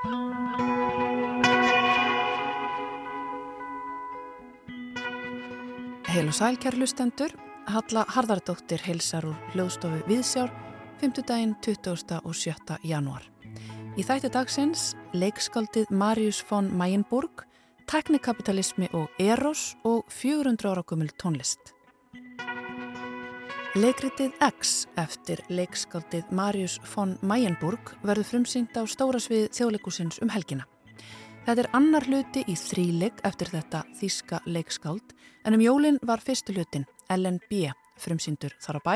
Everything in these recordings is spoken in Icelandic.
Heil og sælkjærlustendur, Halla Harðardóttir heilsar úr hljóðstofu Viðsjár, 5. daginn 20. og 7. janúar. Í þættu dagsins leikskaldið Marius von Mayenburg, teknikapitalismi og eros og 400 ára gummul tónlist. Leikritið X eftir leikskaldið Marius von Mayenburg verður frumsýnd á stóra svið þjóðleikusins um helgina. Þetta er annar hluti í þríleik eftir þetta þíska leikskáld en um jólinn var fyrstu hlutin LNB frumsýndur þar á bæ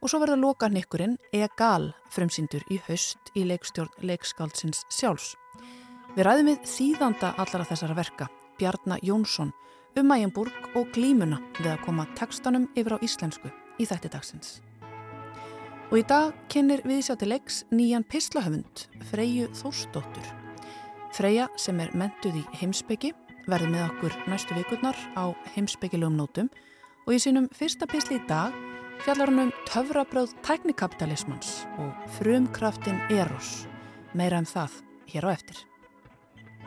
og svo verða loka nikkurinn EGAL frumsýndur í haust í leikstjórn leikskáldsins sjálfs. Við ræðum við þýðanda allara þessara verka, Bjarnar Jónsson, um Mæjamburg og glímuna við að koma tekstanum yfir á íslensku í þætti dagsins. Og í dag kynir við sjá til leiks nýjan pislahöfund, Freyju Þórsdóttur. Freyja sem er mentuð í heimsbyggi verði með okkur næstu vikurnar á heimsbyggilegum nótum og í sínum fyrsta pisli í dag fjallar hann um töfrabröð tæknikapitalismans og frumkraftin Eros. Meira um það hér á eftir.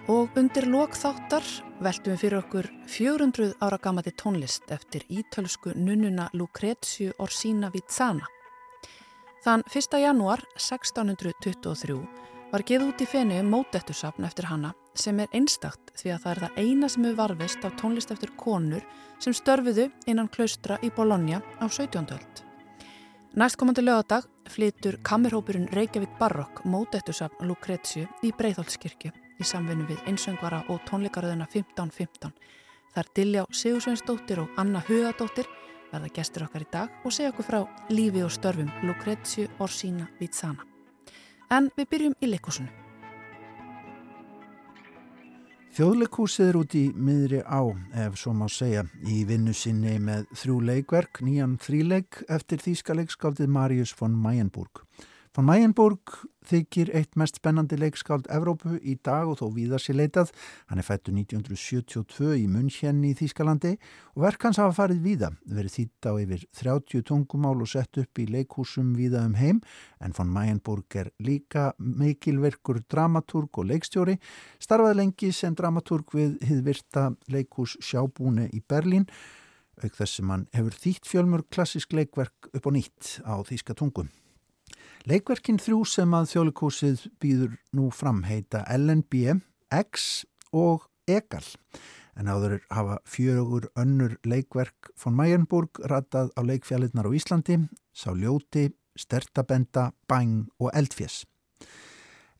Og undir lokþáttar veltum við fyrir okkur 400 ára gamati tónlist eftir ítölsku nunnuna Lucrezio Orsina Vizana. Þann 1. janúar 1623 var gefið út í fenu mótettusafn eftir hanna sem er einstakt því að það er það eina sem hefur varfist af tónlist eftir konur sem störfiðu innan klaustra í Bologna á 17. öld. Næstkomandi lögadag flytur kamerhópurinn Reykjavík Barokk mótettusafn Lucrezio í Breitholtskirkju í samvinnu við einsöngvara og tónleikaröðuna 1515. Það er Diljá Sigursveinsdóttir og Anna Hugadóttir verða gestur okkar í dag og segja okkur frá lífi og störfum Lucrezio Orsina Vizana. En við byrjum í leikúsinu. Þjóðleikúsið er út í miðri á, ef svo má segja, í vinnu sinni með þrjú leikverk, nýjan þríleik eftir þýska leikskáldið Marius von Mayenburg. Von Mayenburg þykir eitt mest spennandi leikskáld Evrópu í dag og þó víðar sér leitað. Hann er fættu 1972 í München í Þýskalandi og verk hans hafa farið víða, verið þýtt á yfir 30 tungumál og sett upp í leikhúsum víða um heim en von Mayenburg er líka meikilverkur dramaturg og leikstjóri, starfaði lengi sem dramaturg við hiðvirta leikhús Sjábúne í Berlín auk þess sem hann hefur þýtt fjölmur klassisk leikverk upp á nýtt á þýska tungum. Leikverkin þrjú sem að þjólikúsið býður nú fram heita LNB, X og EGAL. En áður hafa fjögur önnur leikverk von Mayenburg ratað á leikfjallinnar á Íslandi, sá ljóti, stertabenda, bæng og eldfjess.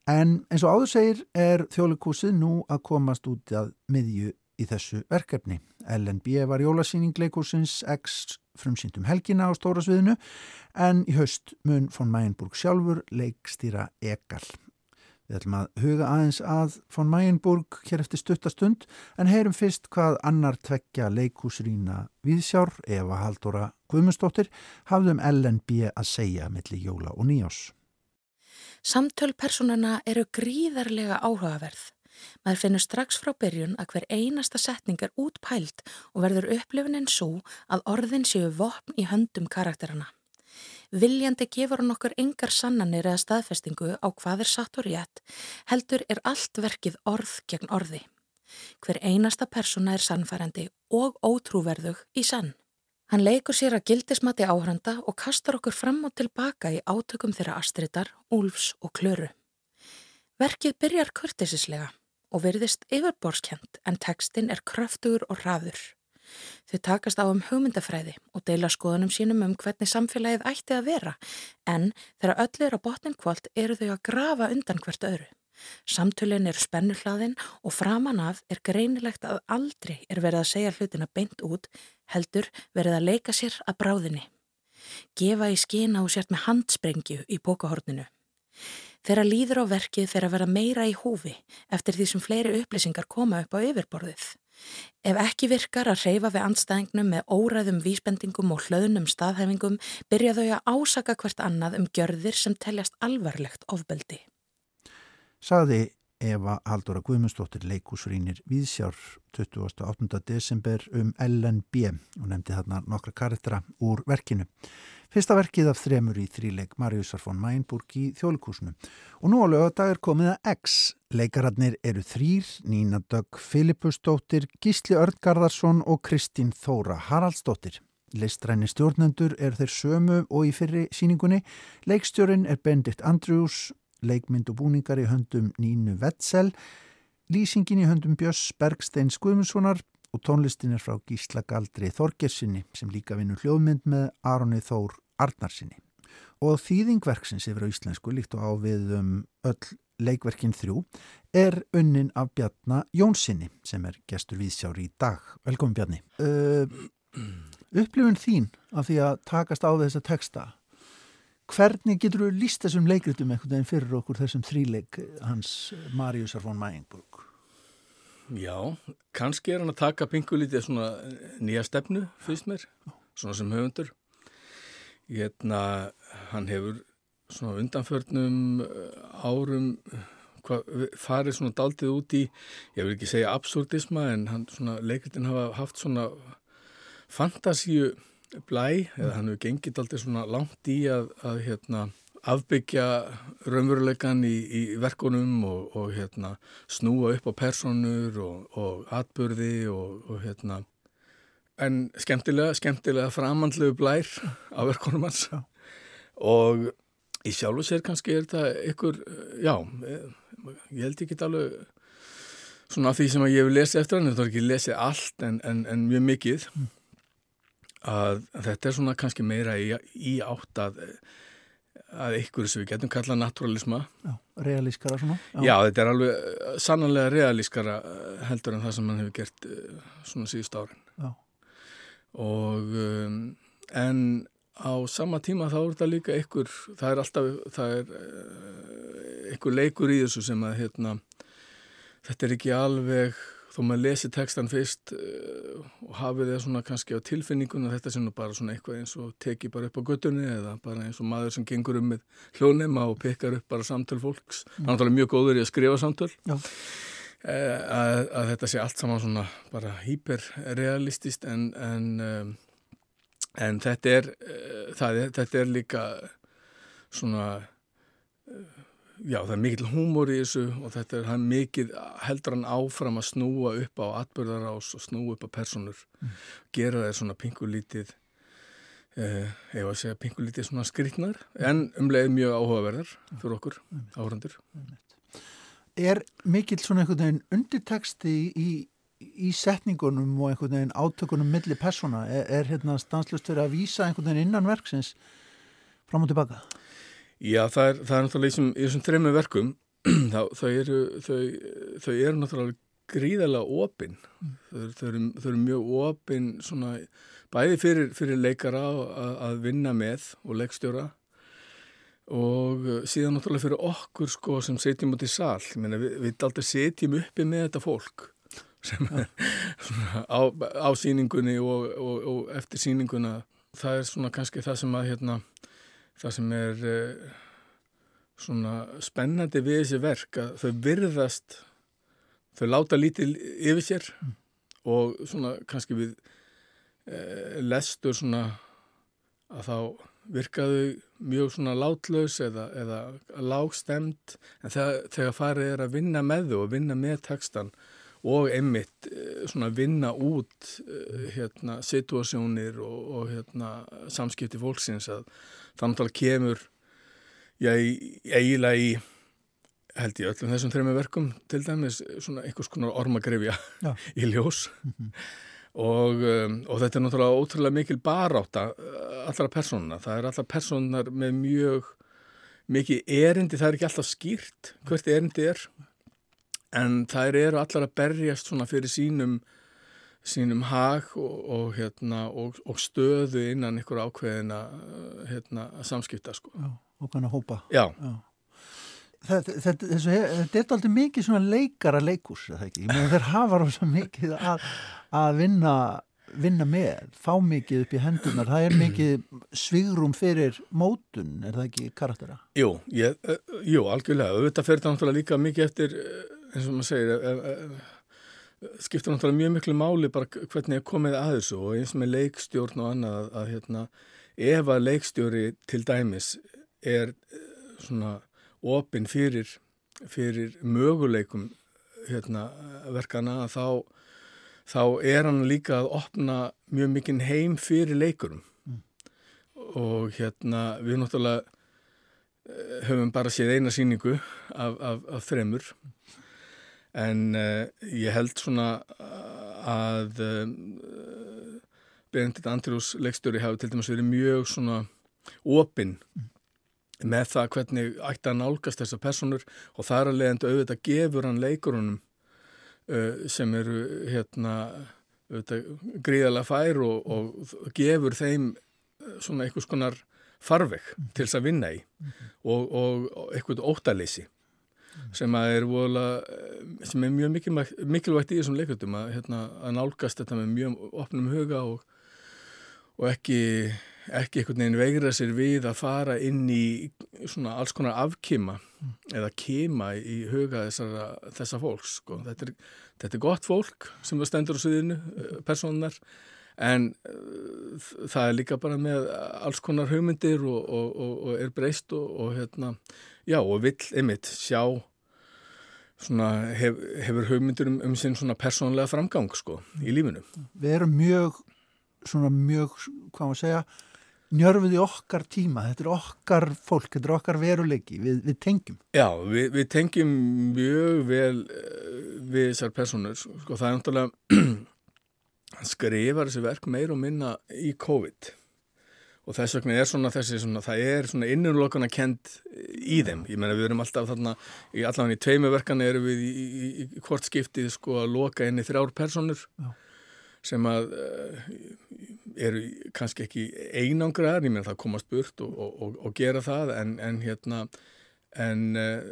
En eins og áður segir er þjólikúsið nú að komast út að miðju í þessu verkefni. LNB var jólasýningleikúsins X frumsýndum helgina á stóra sviðinu en í haust mun von Mayenburg sjálfur leikstýra Egal. Við ætlum að huga aðeins að von Mayenburg hér eftir stuttastund en heyrum fyrst hvað annar tveggja leikúsrýna viðsjár Eva Haldóra Guðmundsdóttir hafðum LNB að segja millir jóla og nýjás. Samtölpersonana eru gríðarlega áhugaverð. Maður finnur strax frá byrjun að hver einasta setning er útpælt og verður upplifunin svo að orðin séu vopn í höndum karakterana. Viljandi gefur hann okkur engar sannanir eða staðfestingu á hvað er satt og rétt, heldur er allt verkið orð gegn orði. Hver einasta persóna er sannfærandi og ótrúverðug í sann. Hann leikur sér að gildismati áhranda og kastar okkur fram og tilbaka í átökum þeirra astritar, úlfs og klöru. Verkið byrjar kurtisislega og virðist yfirborskjent en tekstinn er kröftugur og hraður. Þau takast á um hugmyndafræði og deila skoðunum sínum um hvernig samfélagið ætti að vera en þegar öll er á botnin kvöld eru þau að grafa undan hvert öðru. Samtölinn eru spennuhlaðinn og framan af er greinilegt að aldrei er verið að segja hlutina beint út heldur verið að leika sér að bráðinni. Gefa í skina og sért með handsprengju í bókahorninu. Þegar líður á verkið að vera meira í húfi eftir því sem fleiri upplýsingar koma upp á yfirborðið. Ef ekki virkar að reyfa við andstæðingnum með óræðum vísbendingum og hlöðnum staðhæfingum byrja þau að ásaka hvert annað um gjörðir sem teljast alvarlegt ofbeldi. Saði Eva Haldóra Guðmundsdóttir leikúsrýnir Víðsjár 28. desember um LNB og nefndi þarna nokkra karaktera úr verkinu. Fyrsta verkið af þremur í þríleik Mariusar von Mænburg í þjólikúsinu. Og nú á lögadag er komið að X. Leikararnir eru þrýr, Nína Dögg Filipusdóttir, Gísli Örngarðarsson og Kristín Þóra Haraldsdóttir. Listræni stjórnendur er þeir sömu og í fyrri síningunni. Leikstjórin er Bendit Andrews, leikmynd og búningar í höndum Nínu Wetzel, lýsingin í höndum Björns Bergstein Skuðmundssonar og tónlistin er frá Gísla Galdri Þorgersinni sem líka vinnur hljóðmynd með Aronni Þór Arnarsinni. Og þýðingverksins yfir á íslensku líkt og á við um öll leikverkin þrjú er unnin af Bjarnar Jónssoni sem er gestur viðsjári í dag. Velkomin Bjarni. Uh, upplifun þín af því að takast á þessa texta hvernig getur þú líst þessum leikritum einhvern veginn fyrir okkur þessum þríleik hans Mariusar von Mæingburg Já, kannski er hann að taka pingulítið svona nýja stefnu fyrst mér, svona sem höfundur. Hérna hann hefur svona undanförnum árum hva, farið svona daldið út í ég vil ekki segja absurdisma en hann svona leikritin hafa haft svona fantasíu blæ eða hann hefur gengið alltaf svona langt í að, að hérna, afbyggja raunveruleikan í, í verkunum og, og hérna, snúa upp á personur og, og atbyrði og, og hérna en skemmtilega, skemmtilega framandlu blær á verkunum hans. Og í sjálfu sér kannski er þetta ykkur, já ég held ekki alveg svona því sem ég hef lesið eftir hann, þetta er ekki lesið allt en, en, en mjög mikið. Mm að þetta er svona kannski meira í, í átt að að ykkur sem við getum kallað naturalisma Já, realískara svona Já. Já, þetta er alveg eh, sannanlega realískara eh, heldur en það sem mann hefur gert eh, svona síðust árin Já. og um, en á sama tíma þá er þetta líka ykkur það er alltaf, það er ykkur leikur í þessu sem að hérna, þetta er ekki alveg þó maður lesi textan fyrst uh, og hafið það svona kannski á tilfinningun þetta sem nú bara svona eitthvað eins og teki bara upp á göttunni eða bara eins og maður sem gengur um með hljónema og pekar upp bara samtöl fólks. Mm. hann er náttúrulega mjög góður í að skrifa samtöl. Uh, að, að þetta sé allt saman svona bara hyperrealistist en en, um, en þetta er, uh, það, þetta er líka svona já það er mikill húmor í þessu og þetta er mikið heldur hann áfram að snúa upp á atbyrðarás og snúa upp á personur mm. gera þeir svona pingulítið eh, eða að segja pingulítið svona skritnar en umlegið mjög áhugaverðar fyrir okkur áhrandur Er mikill svona einhvern veginn undirteksti í, í setningunum og einhvern veginn átökunum millir persona er, er hérna stanslust verið að vísa einhvern veginn innan verksins fram og tilbaka? Já, það er, það er náttúrulega í þessum, þessum þrejum verkum þá, þau, eru, þau, þau eru náttúrulega gríðarlega opinn mm. þau, þau, eru, mjög opinn svona bæði fyrir, fyrir leikara að, að vinna með og leikstjóra og síðan náttúrulega fyrir okkur sko sem setjum út í sall Meina, við, við aldrei setjum uppi með þetta fólk sem er svona á, á síningunni og, og, og eftir síninguna það er svona kannski það sem að hérna það sem er uh, svona spennandi við þessi verk að þau virðast þau láta lítið yfir sér mm. og svona kannski við uh, lestur svona að þá virkaðu mjög svona látlaus eða, eða lágstemt en þegar, þegar farið er að vinna með þau og vinna með textan og einmitt eh, svona vinna út hérna situasjónir og, og hérna samskipti fólksins að þannig að kemur já, eiginlega í held ég öllum þessum þrejum verkum til dæmis svona einhvers konar ormagrefja í ljós. Mm -hmm. og, um, og þetta er náttúrulega ótrúlega mikil baráta uh, allra persónuna, það er allra persónar með mjög mikið erindi, það er ekki alltaf skýrt hvert erindi er en það eru allar að berjast svona fyrir sínum sínum hag og, og, hérna, og, og stöðu innan ykkur ákveðina hérna, samskipta sko. Já, og kannar hópa. Já. Já. Þetta, þetta, þessu, þetta er aldrei mikið svona leikara leikus, eða ekki? Þeir hafa rosa mikið að, að vinna, vinna með, fá mikið upp í hendunar, það er mikið svigrum fyrir mótun, er það ekki karaktera? Jú, ég, jú algjörlega, auðvitað fer þetta náttúrulega líka mikið eftir eins og maður segir e, e, skiptir náttúrulega mjög miklu máli bara hvernig er komið að þessu og eins með leikstjórn og annað að, hérna, ef að leikstjóri til dæmis er svona opinn fyrir, fyrir möguleikum hérna, verkana þá, þá er hann líka að opna mjög mikinn heim fyrir leikurum mm. og hérna við náttúrulega eh, höfum bara séð eina síningu af, af, af þremur en uh, ég held svona að uh, Benedikt Andrjús leikstjóri hafi til dæmis verið mjög svona opinn mm. með það hvernig ætti að nálgast þessar personur og þar að leiðandi auðvitað gefur hann leikurunum uh, sem eru hérna gríðalega fær og, og gefur þeim svona einhvers konar farveg til þess að vinna í og, og, og eitthvað óttaleysi sem er vola, uh, sem er mjög mikilvægt, mikilvægt í þessum leikutum að, hérna, að nálgast þetta með mjög opnum huga og ekki ekki einhvern veginn veigra sér við að fara inn í svona alls konar afkima mm. eða kima í huga þessara, þessa fólks sko. þetta, er, þetta er gott fólk sem stendur á sviðinu, eh, personar en uh, það er líka bara með alls konar hugmyndir og, og, og, og er breyst og hérna, já og vill einmitt sjá svona hef, hefur hugmyndir um, um sinn svona persónlega framgang sko í lífinu. Við erum mjög svona mjög, hvað maður segja njörfið í okkar tíma, þetta er okkar fólk, þetta er okkar veruleiki, við, við tengjum. Já, við, við tengjum mjög vel uh, við þessar personur, sko það er náttúrulega skrifar þessi verk meir og minna í COVID. Og þess vegna er svona þessi svona, það er svona innurlokana kent í þeim, ég menna við erum alltaf þarna í allavega í tveimuverkan erum við í, í, í hvort skiptið sko að loka inn í þrjár personur Já. sem að uh, eru kannski ekki einangraðar, ég meina það komast burt og, og, og gera það en, en hérna en uh,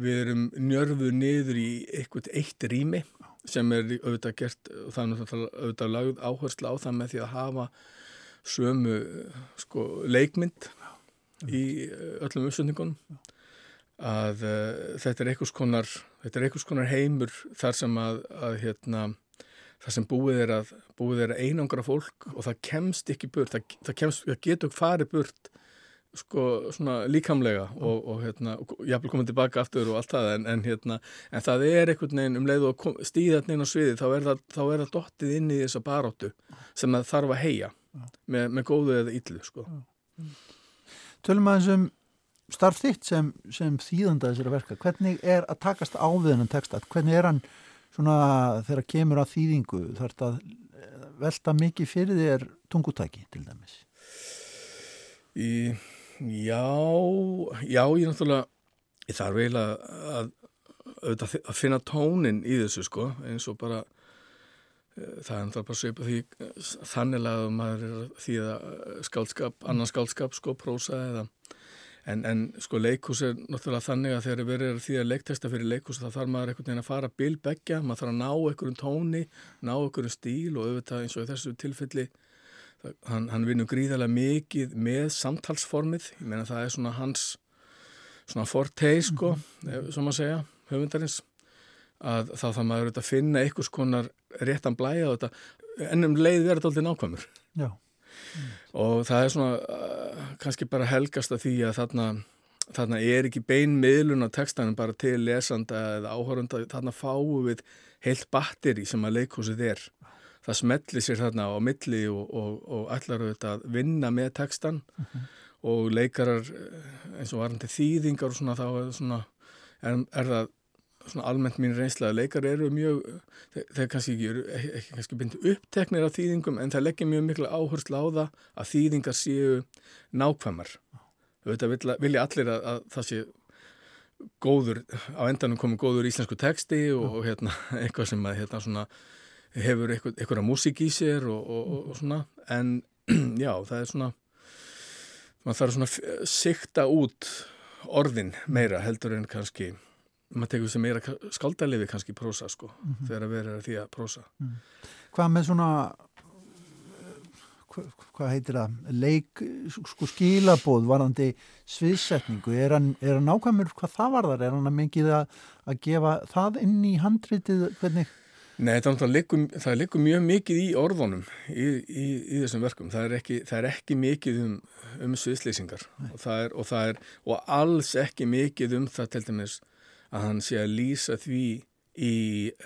við erum njörfuð niður í eitthvað eitt rými sem er auðvitað gert og það er náttúrulega auðvitað lagð áherslu á það með því að hafa sömu sko leikmynd í eh, öllum uppsöndingunum að uh, þetta er einhvers konar er konar heimur þar sem að, að hérna það sem búið er að, búið er að einangra fólk og það kemst ekki burt, það, það, kemst, það getur farið burt sko svona líkamlega og, og hérna, jáfnvel komið tilbaka aftur og allt það en, en hérna, en það er einhvern veginn um leið og stíðat neina sviði þá er það, þá er það dottið inn í þessa baróttu sem það þarf að heia með, með góðu eða yllu sko. Tölum aðeins um starf þitt sem, sem þýðanda þessari verka, hvernig er að takast á við þennan texta, hvernig er hann svona þegar kemur að þýðingu þarf þetta að eh, velta mikið fyrir þér tungutæki til dæmis? Í, já, já, ég náttúrulega, ég þarf eiginlega að, að, að finna tónin í þessu sko, eins og bara, eh, það er náttúrulega bara sveipa því þannig að maður er því að skálskap, annan skálskap sko, prósa eða En, en sko leikús er náttúrulega þannig að þegar verið er því að leiktesta fyrir leikús þá þarf maður einhvern veginn að fara bilbeggja, maður þarf að ná einhverjum tóni, ná einhverjum stíl og auðvitað eins og þessu tilfelli hann, hann vinur gríðarlega mikið með samtalsformið, ég meina það er svona hans svona fortei sko, mm -hmm. sem maður segja, höfundarins, að þá þarf maður að finna einhvers konar réttan blæja og þetta. Ennum leið verður þetta alltaf nákvæmur. Já. Og það er svona uh, kannski bara helgast að því að þarna, þarna er ekki beinmiðlun á textanum bara til lesanda eða áhörunda, þarna fáum við heilt batteri sem að leikhúsið er það smelli sér þarna á milli og, og, og ætlar auðvitað að vinna með textan uh mhm. -huh. og leikarar eh, eins og varandi þýðingar og svona þá er, svona, er, er það svona almennt mín reynsla að leikar eru mjög, þeir, þeir kannski ekki, eru, ekki, ekki kannski byndu uppteknir af þýðingum en það leggja mjög miklu áherslu á það að þýðingar séu nákvæmar. Þetta vilja, allir að, að það sé góður, á endanum komið góður íslensku texti og, og hérna, eitthvað sem að, hérna, svona, hefur eitthvað, eitthvað músík í sér og, og, og svona, en já, það er svona, maður þarf svona að sikta út orðin meira heldur en kannski maður tekur sem meira skaldaliði kannski prósa sko, mm -hmm. þegar að vera því að prósa. Mm. Hvað með svona hvað heitir það, leik, sko skilabóð varandi sviðsetningu, er hann, er hann nákvæmur hvað það var þar, er hann að mikið að, að gefa það inn í handritið, hvernig? Nei, það er líku mjög mikið í orðunum í, í, í þessum verkum, það er ekki, það er ekki mikið um, um sviðslýsingar og það, er, og það er, og alls ekki mikið um það til dæmis að hann sé að lýsa því í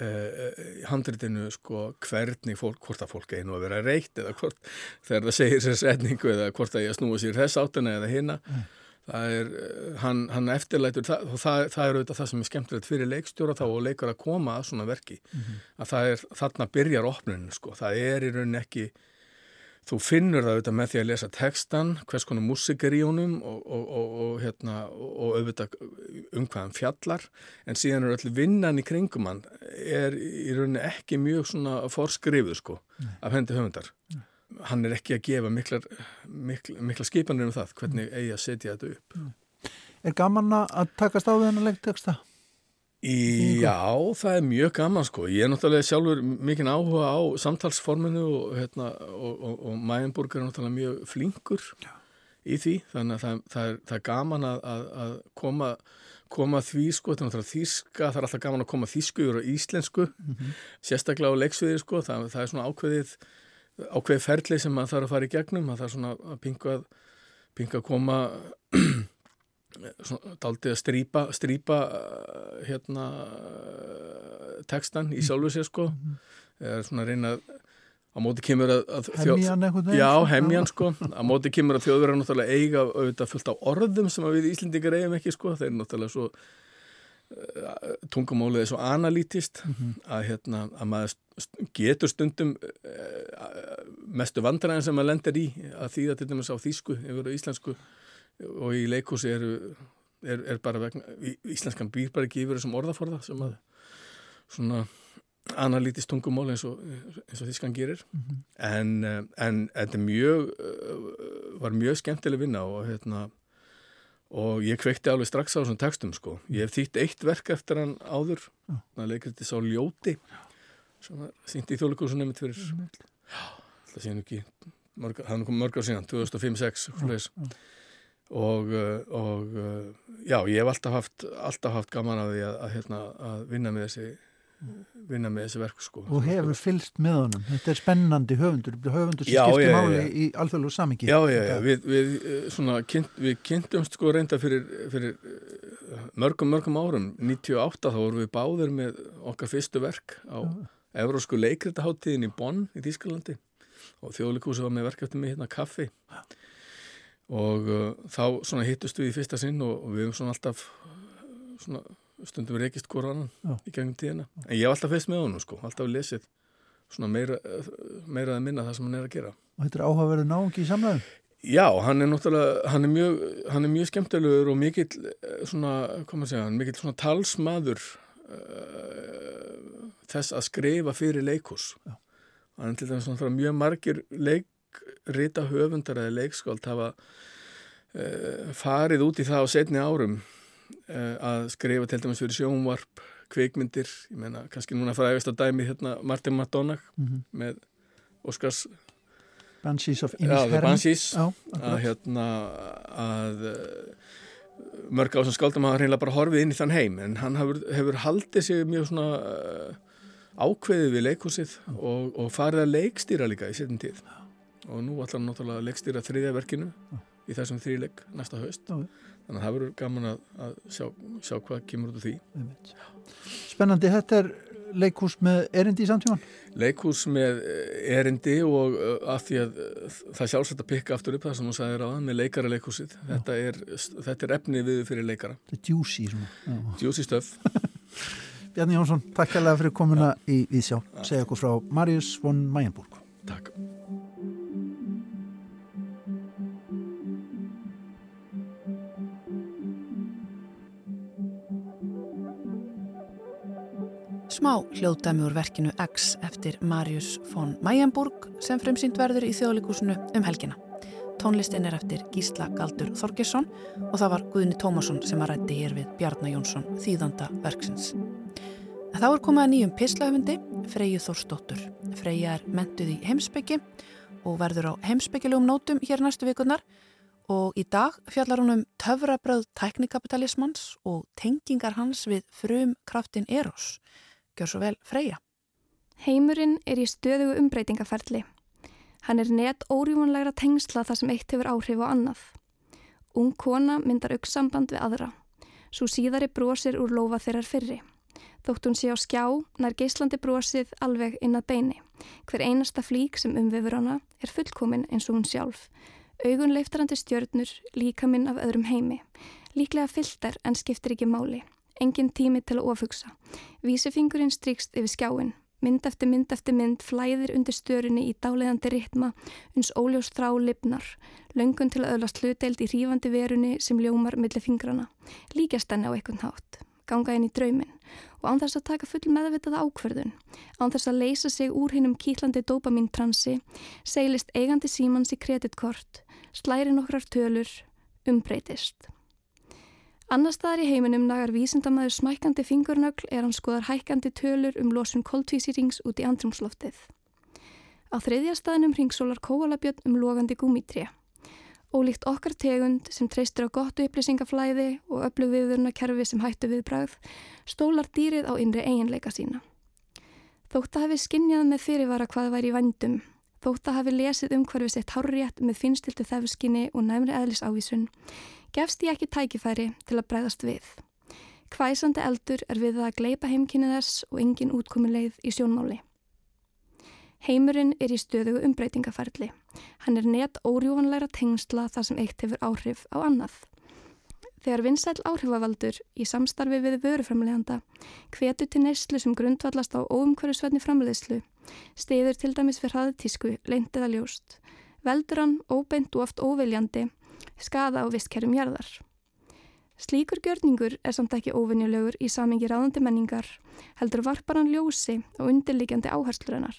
uh, handritinu sko hvernig fólk, hvort að fólk einu að vera reitt eða hvort þegar það segir sér setningu eða hvort að ég snúa sér þess átuna eða hinna mm. Það er, eh, hann, hann eftirlætur það, og það, það er auðvitað það sem er skemmtilegt fyrir leikstjóra þá og leikar að koma að svona verki mm -hmm. að það er, þarna byrjar opnunum sko, það er í rauninni ekki þú finnur það auðvitað með því að lesa textan, hvers konar músik er í honum og, og, og, og hérna, auðvitað um hvaðan fjallar en síðan er öll vinnan í kringum hann er í rauninni ekki mjög svona forskrifuð sko Nei. af hendi höfundar. Nei. Hann er ekki að gefa miklar, mikla, mikla skipanir um það hvernig eigi að setja þetta upp. Nei. Er gaman að takast á þennan leikteksta? Já, það er mjög gaman sko. Ég er náttúrulega sjálfur mikinn áhuga á samtalsforminu og, hérna, og, og, og Mæjenburg er náttúrulega mjög flinkur já. í því. Þannig að það, það, er, það er gaman að, að, að koma, koma því sko. Þetta er náttúrulega þíska, það er alltaf gaman að koma þísku yfir á íslensku, mm -hmm. sérstaklega á leiksviði sko. Það, það er svona ákveðið, ákveðið ferli sem maður þarf að fara í gegnum. Það er svona að pinga að, pinga að koma daldið að strýpa strýpa uh, hérna tekstan í sjálfu sér sko mhm. eða svona reyna á móti kemur að, að hemmjan eitthvað já, hemmjan sko, á móti kemur að þjóðverðar náttúrulega eiga auðvitað fullt á orðum sem við Íslendingar eigum ekki sko þeir náttúrulega svo uh, tungumálið er svo analítist mm -hmm. að hérna, að maður getur stundum uh, mestu vandræðin sem maður lendir í að þýða til dæmis á þýsku yfir á íslensku og í leikúsi er, er, er bara vegna, íslenskan býr bara ekki yfir þessum orðaforða sem að svona analítist tungumál eins og, eins og þískan gerir mm -hmm. en, eh, en þetta mjög eh, var mjög skemmtileg vinna og hérna og ég kveikti alveg strax á þessum textum sko. Ég hef þýtt eitt verk eftir hann áður. Það þetta sá ljóti sem var þýnt í þjóðleikursunum mitt fyrir já, það séum ekki það kom mörg ár síðan, 2005-06 ja og, eh, og eh, já, ég hef alltaf haft, alltaf haft gaman að því að, að, hérna, að vinna með þessi vinna með þessi verk sko. og hefur fylst með honum. Þetta er spennandi höfundur höfundur sem já, skiptir já, máli já. í alþjóðlegu samingi já, já, já, við, við, eh, svona, kynnt, við kynntumst sko reynda fyrir, fyrir mörgum, mörgum árum. 98 þá vorum við báðir með okkar fyrstu verk á Evrósku leikritaháttíðin í Bonn í Þískalandi og þjóðleikúsi var með verk eftir mig hérna kaffi. Og uh, þá svona hittust við í fyrsta sinn og, og við hefum svona alltaf svona stundum reykist Já. í gangum tíðina. En ég hef alltaf feist með honum sko, alltaf lesið svona meira, meira að minna það sem hann er að gera. Og þetta er áhugaverðu náðungi í samlæðum? Já, hann er náttúrulega hann er mjög, hann er mjög skemmtilegur og mikill eh, svona, hvað maður segja, mikill svona talsmaður uh, þess að skrifa fyrir leikurs hann er til dæmis svona mjög margir leik leikrita höfundar eða leikskáld hafa uh, farið út í það á setni árum að skrifa til dæmis fyrir sjónvarp, kveikmyndir, ég menna kannski núna fræðist að dæmi hérna Martin McDonagh mm -hmm. með Óskars Banshees of Inisherm Banshees. Að hérna að uh, mörg á sem skáldum hafa hreinlega bara horfið inn í þann heim. En hann hefur, hefur haldið sig mjög svona ákveðið við leikhúsið og, og farið að leikstýra líka í setjum tíð. Og nú ætlar hann náttúrulega að leggstýra þriðja verkinu. Já. Í þessum þrýlegg næsta haust. Já. þannig að það verður gaman að, að sjá, sjá hvað kemur út úr því. Spennandi, þetta er leikhús með erindi í samtíman? Leikhús með eh, erindi og uh, af því að uh, það sjálfsagt að pikka aftur upp það sem þú sagði ráðan með leikara leikhúsið þetta er, þetta er efni við fyrir leikara. Þetta er djúsi Djúsi stöf Bjarni Jónsson, takk alveg fyrir komuna í Íðsjá segja okkur frá Marius von Mayenburg. Takk Smá hljóðdæmi úr verkinu X eftir Marius von Mayenburg sem fremsýnd verður í þjóðlíkusinu um helgina. Tónlistin er eftir Gísla Galdur Þorgesson og það var Guðni Tómasson sem að rætti hér við Bjarnar Jónsson þýðanda verksins. Þá er komað nýjum pislahöfundi, Freyju Þórsdóttur. Freyja er mentuð í heimsbyggi og verður á heimsbyggjulegum nótum hér næstu vikunar og í dag fjallar hún um töfrabröð tæknikapitalismans og tengingar hans við frum kraftin Eros. Gjör svo vel Freyja. Heimurinn er í stöðugu umbreytingaferli. Hann er net órjúmanlegra tengsla þar sem eitt hefur áhrif á annað. Ung kona myndar aukssamband við aðra. Svo síðari brosir úr lofa þeirrar fyrri. Þótt hún sé á skjá, nær geislandi brosið alveg inn að beini. Hver einasta flík sem umvefur hana er fullkomin eins og hún sjálf. Augun leiftarandi stjörnur, líka minn af öðrum heimi. Líklega fylltar en skiptir ekki máli. Engin tími til að ofugsa. Vísifingurinn strykst yfir skjáin. Mynd eftir mynd eftir mynd flæðir undir stjörunni í dáleiðandi ritma, uns óljós þrá lipnar. Löngun til að öðlast hlutdeild í hrífandi verunni sem ljómar millir fingrana. Líkjast henni á eitthvað nátt ganga inn í draumin og án þess að taka full meðvitaða ákverðun, án þess að leysa sig úr hinnum kýtlandi dopamíntransi, seglist eigandi símans í kreditkort, slæri nokkrar tölur, umbreytist. Annar staðar í heiminum nagar vísindamæður smækandi fingurnögl er hann skoðar hækandi tölur um losun koltvísirings út í andrumsloftið. Á þriðja staðinum ringsólar kóalabjörn um logandi gúmitrija. Ólíkt okkar tegund sem treystir á gott upplýsingaflæði og öflugviðurna kerfi sem hættu við bræð, stólar dýrið á innri eiginleika sína. Þótt að hafi skinnjað með fyrirvara hvað væri í vandum, þótt að hafi lesið um hverfi sitt hárrétt með finstiltu þefskinni og næmri eðlisávísun, gefst ég ekki tækifæri til að bræðast við. Hvæsandi eldur er við að gleipa heimkynni þess og engin útkomileið í sjónmáli. Heimurinn er í stöðugu umbreytingaferli. Hann er net órjúvanleira tengsla þar sem eitt hefur áhrif á annað. Þegar vinsæl áhrifavaldur í samstarfi við vöruframleganda hvetu til neyslu sem grundvallast á óumhverjusvenni framleiðslu, stiður til dæmis fyrir hraðutísku, leintið að ljóst, veldur hann óbeint og oft óviljandi, skada á vistkerrum jarðar. Slíkur gjörningur er samt ekki óvinjulegur í samingi ráðandi menningar, heldur varpar hann ljósi og undirlikjandi áherslurinnar.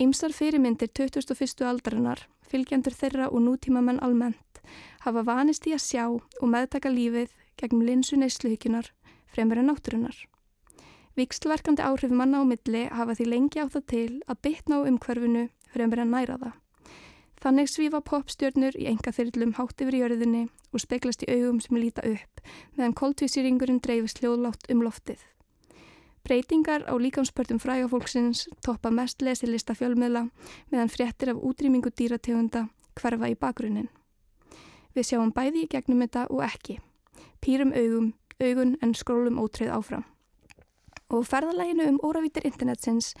Ymsar fyrirmyndir 2001. aldarinnar, fylgjandur þeirra og nútíma menn almennt, hafa vanist í að sjá og meðtaka lífið gegn linsu neysluhyggjunar fremur en náttúrunar. Vikslverkandi áhrif manna á milli hafa því lengi á það til að bytna á umhverfinu fremur en næra það. Þannig svífa popstjörnur í enga þyrlum hátt yfir jörðinni og speglast í augum sem líta upp meðan koltvísýringurinn dreifist hljóðlátt um loftið. Breytingar á líkamspörtum frægafólksins toppa mest lesilista fjölmiðla meðan fréttir af útrýmingu dýrategunda hverfa í bakgrunnin. Við sjáum bæði í gegnum þetta og ekki. Pýrum augum, augun en skrólum ótreyð áfram. Og ferðalæginu um óravítir internetsins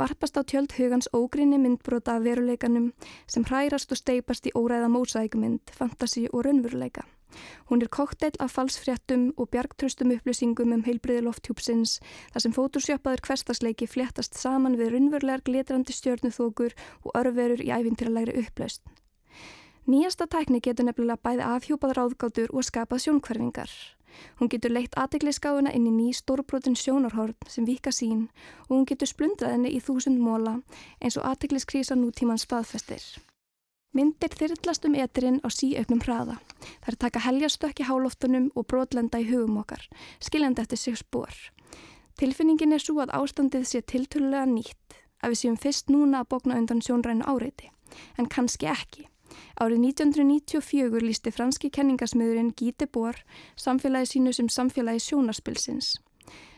varpast á tjöld hugans ógrinni myndbrota af veruleikanum sem hrærast og steipast í óræða mósækumynd, fantasi og raunveruleika. Hún er kokteill af falsfréttum og bjargtröstum upplýsingum um heilbriði lofthjúpsins þar sem fótursjöpaður hverstasleiki fléttast saman við raunverulegar glitrandi stjörnuþókur og örverur í æfintiralegri upplaust. Nýjasta tækni getur nefnilega bæði afhjúpað ráðgátur og skapað sjónkverfingar. Hún getur leitt aðegliskáuna inn í ný stórbrotin sjónarhorn sem vika sín og hún getur splundrað henni í þúsund móla eins og aðegliskrisa nútíman staðfestir. Myndir þyrrlast um etirinn á síauknum hraða. Það er taka helgastökk í hálóftunum og brotlenda í hugum okkar, skiljandi eftir sig spór. Tilfinningin er svo að ástandið sé tiltölulega nýtt, að við séum fyrst núna að bókna undan sjónrænu áreiti, en kannski ekki. Árið 1994 lísti franski kenningasmiðurinn Gíti Bór samfélagi sínu sem samfélagi sjónarspilsins.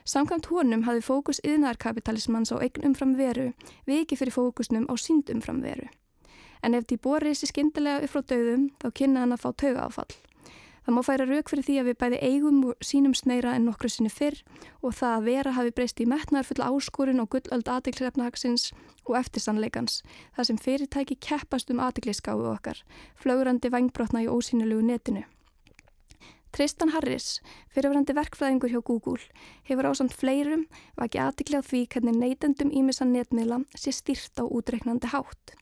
Samkvæmt honum hafi fókus yðnarkapitalismans á eign umfram veru, við ekki fyrir fókusnum á sínd umfram veru en ef því bóri sér skindilega upp frá döðum þá kynna hann að fá tauga áfall. Það má færa rauk fyrir því að við bæði eigum sínum sneira en nokkru sinni fyrr og það að vera hafi breyst í metnar fulla áskorun og gullöld aðeiklirefnahagsins og eftirsanleikans, það sem fyrirtæki keppast um aðeiklískáu okkar, flögrandi vangbrotna í ósýnilegu netinu. Tristan Harris, fyrirverandi verkfræðingur hjá Google, hefur ásand fleirum vakið aðtikli á því hvernig neytendum ímissan netmiðla sé stýrt á útreiknandi hátt.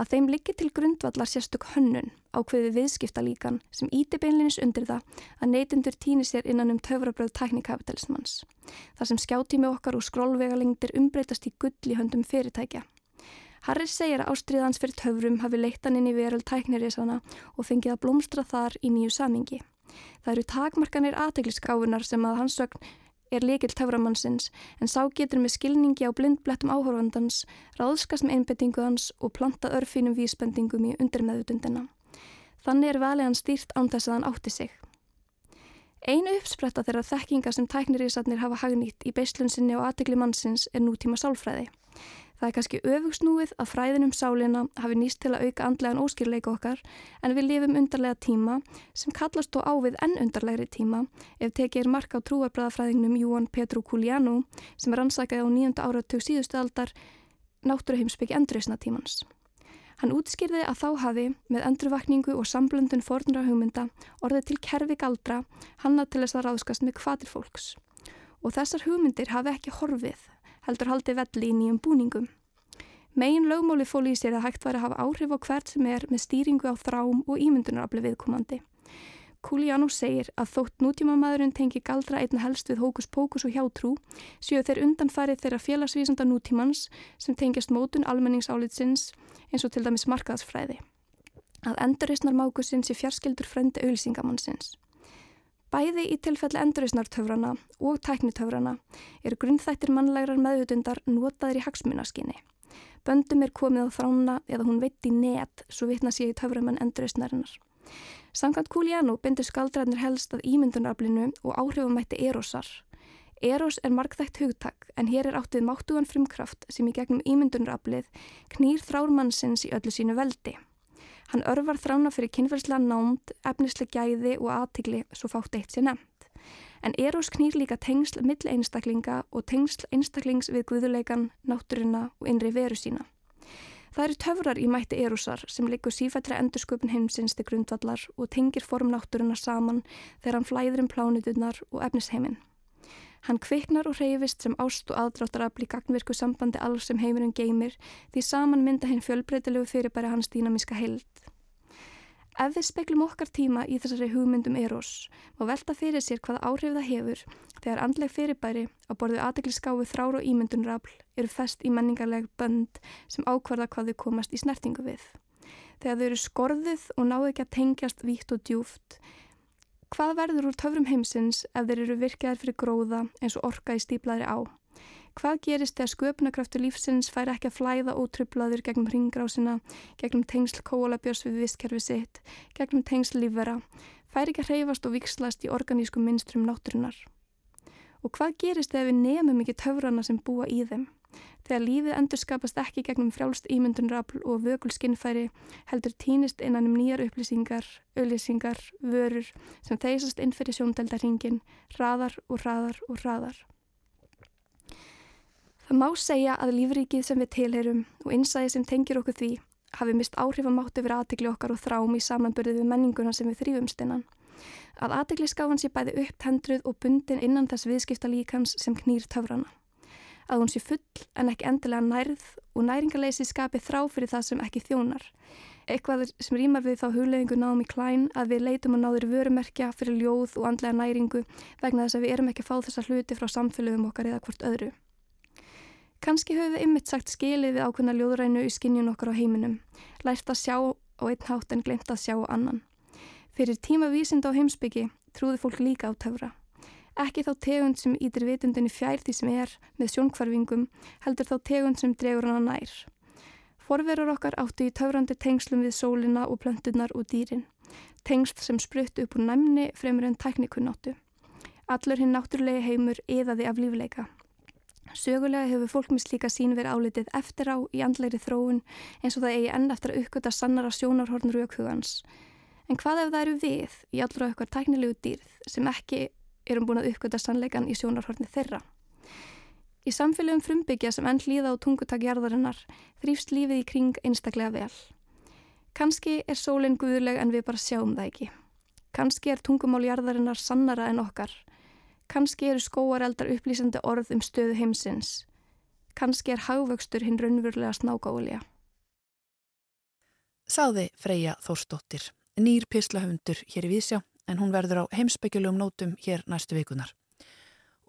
Að þeim liggi til grundvallar sérstök hönnun ákveði viðskipta líkan sem íti beinlinis undir það að neytendur týni sér innan um töfrabröð tæknikapitalismans. Það sem skjáttími okkar og skrólvegalengdir umbreytast í gull í höndum fyrirtækja. Harris segir að ástriðans fyrir töfrum hafi leittan inn í veröld tæknirisana og fengið að blómstra þar í nýju samingi. Það eru takmarkanir aðtegliskáfunar sem að hans sögn er líkil töframannsins en sá getur með skilningi á blindblettum áhorfandans, ráðskast með einbettingu hans og planta örfínum vísbendingum í undirmeðutundina. Þannig er valiðan stýrt án þess að hann átti sig. Einu uppspretta þeirra þekkinga sem tæknirísatnir hafa hagnýtt í beislunsinni og aðtegli mannsins er nútíma sálfræði. Það er kannski öfugsnúið að fræðinum sálina hafi nýst til að auka andlegan óskýrleika okkar en við lifum undarlega tíma sem kallast þó ávið enn undarlegri tíma ef tekið er marka á trúarbræðafræðingnum Júan Petru Kulianu sem er ansakaði á nýjönda áratug síðustu aldar náttúruheimsbyggi endurreysna tímans. Hann útskýrði að þá hafi með endurvakningu og samblöndun fornra hugmynda orðið til kerfi galdra hanna til þess að ráðskast með kvatir fólks. Og þessar hugmyndir hafi ekki horfið, heldur haldið velli í nýjum búningum. Megin lögmóli fóli í sér að hægt væri að hafa áhrif á hvert sem er með stýringu á þrám og ímyndunarafli viðkomandi. Kuliano segir að þótt nútíma maðurinn tengi galdra einna helst við hókus pókus og hjátrú séu þeir undanfarið þeirra félagsvísanda nútímans sem tengjast mótun almenningsálitsins eins og til dæmis markaðsfræði. Að endurreysnar mákusins í fjarskildur frendi auðlýsingamannsins. Bæði í tilfelli endurreysnartöfrana og tæknitöfrana eru grunnþættir mannlegrar meðutundar notaður í hagsmunaskinni. Böndum er komið á þrána eða hún veit í net svo vitna sér í töframann endurreysnarinnar. Samkvæmt Kuliano bindur skaldræðnir helst að ímyndunaraflinu og áhrifumætti erosar. Eros er markþægt hugtak en hér er áttið máttugan frumkraft sem í gegnum ímyndunaraflið knýr þrármannsins í öllu sínu veldi. Hann örvar þrána fyrir kynferðslega námt, efnislega gæði og aðtigli svo fátt eitt sér nefnt. En Eros knýr líka tengsl mill einstaklinga og tengsl einstaklings við guðuleikan, náttúruna og innri veru sína. Það eru töfrar í mætti erúsar sem likur sífættri endursköpun heimsins til grundvallar og tengir formnátturinnar saman þegar hann flæður um plánutunar og efnisheiminn. Hann kviknar og reyfist sem ást og aðdráttarafl í gagnvirku sambandi alls sem heimurinn geymir því saman mynda hinn fjölbreytilegu fyrirbæri hans dýnamíska held. Ef við speklum okkar tíma í þessari hugmyndum Eros, má velta fyrir sér hvaða áhrif það hefur þegar andleg fyrirbæri á borðu aðegliskáu þrár og ímyndunrafl eru fest í menningarleg bönd sem ákvarða hvað þau komast í snertingu við. Þegar þau eru skorðuð og náðu ekki að tengjast vítt og djúft, hvað verður úr töfrum heimsins ef þeir eru virkaðir fyrir gróða eins og orka í stíplaðri á? Hvað gerist þegar sköpunarkraftur lífsins fær ekki að flæða ótrublaður gegnum ringrásina, gegnum tengsl kólabjörs við visskerfi sitt, gegnum tengsl lífvera, fær ekki að hreyfast og vikslast í organískum minnstrum náttúrunar? Og hvað gerist þegar við nefnum ekki töfrana sem búa í þeim? Þegar lífið endur skapast ekki gegnum frjálst ímyndunrafl og vökul skinnfæri heldur týnist innan um nýjar upplýsingar, auðlýsingar, vörur sem þeisast inn fyrir sjóndeldarhingin, hraðar og hraðar og hraðar. Það má segja að lífrikið sem við tilherum og innsæði sem tengir okkur því hafi mist áhrif að mátu fyrir aðtegli okkar og þrám í samanbörðið við menninguna sem við þrýfumst innan. Að aðtegli skáfan sé bæði upptendruð og bundin innan þess viðskipta líkans sem knýr töfrana. Að hún sé full en ekki endilega nærð og næringarleysi skapi þrá fyrir það sem ekki þjónar. Eitthvað sem rýmar við þá hugleðingu náum í klæn að við leitum að náður vörumerkja fyrir ljóð og andlega næringu vegna þess að við erum ekki að fá þessa hluti frá samfélögum okkar eða hvort öðru. Kanski höfum við ymmit sagt skilið við ákveðna ljóðrænu í skinnjun okkar á heiminum, lært að sjá á einn hátt en glemt að sjá á annan. Fyrir tíma vísind á heimsbyggi trúði fólk líka á töfra. Ekki þá tegund sem ítir vitundinni fjær því sem er með sjónkvarfingum, heldur þá tegund sem dregur hana nær. Forverur okkar áttu í töfrandi tengslum við sólina og plöntunar og dýrin. Tengsl sem spruttu upp úr næmni fremur en tæknikunn áttu. Allur hinn náttúrulegi heimur eðaði af lífleika. Sögulega hefur fólk með slíka sín verið álitið eftir á í andleiri þróun eins og það eigi enn eftir að uppgöta sannara sjónarhorn raukhugans. En hvað ef það eru við í allra okkar tæknilegu dýrð sem ekki erum búin að uppgöta sannleikan í sjónarhorni þeirra? Í samfélögum frumbyggja sem enn hlýða á tungutakjarðarinnar þrýfst lífið í kring einstaklega vel. Kanski er sólinn guðuleg en við bara sjáum það ekki. Kanski er tungumáljarðarinnar sannara en okkar Kanski eru skóareldar upplýsandi orð um stöðu heimsins. Kanski er hagvöxtur hinn raunverulega snákáulja. Sáði Freyja Þórsdóttir, nýr pislahöfundur hér í Vísjá en hún verður á heimsbyggjulum nótum hér næstu vikunar.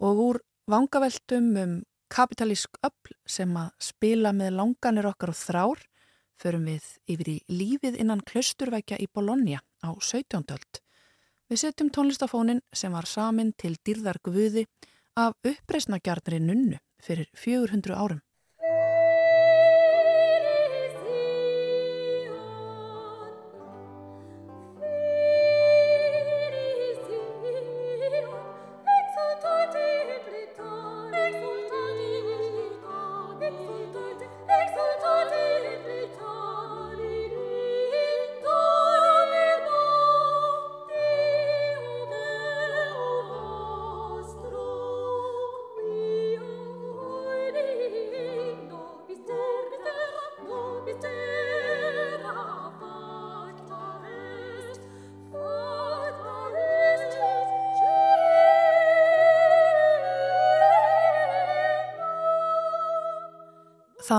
Og úr vangaveltum um kapitalísk öll sem að spila með langanir okkar og þrár förum við yfir í lífið innan klausturvækja í Bologna á 17. öld Við setjum tónlistafónin sem var samin til dýrðar guði af uppreysnagjarnri nunnu fyrir 400 árum.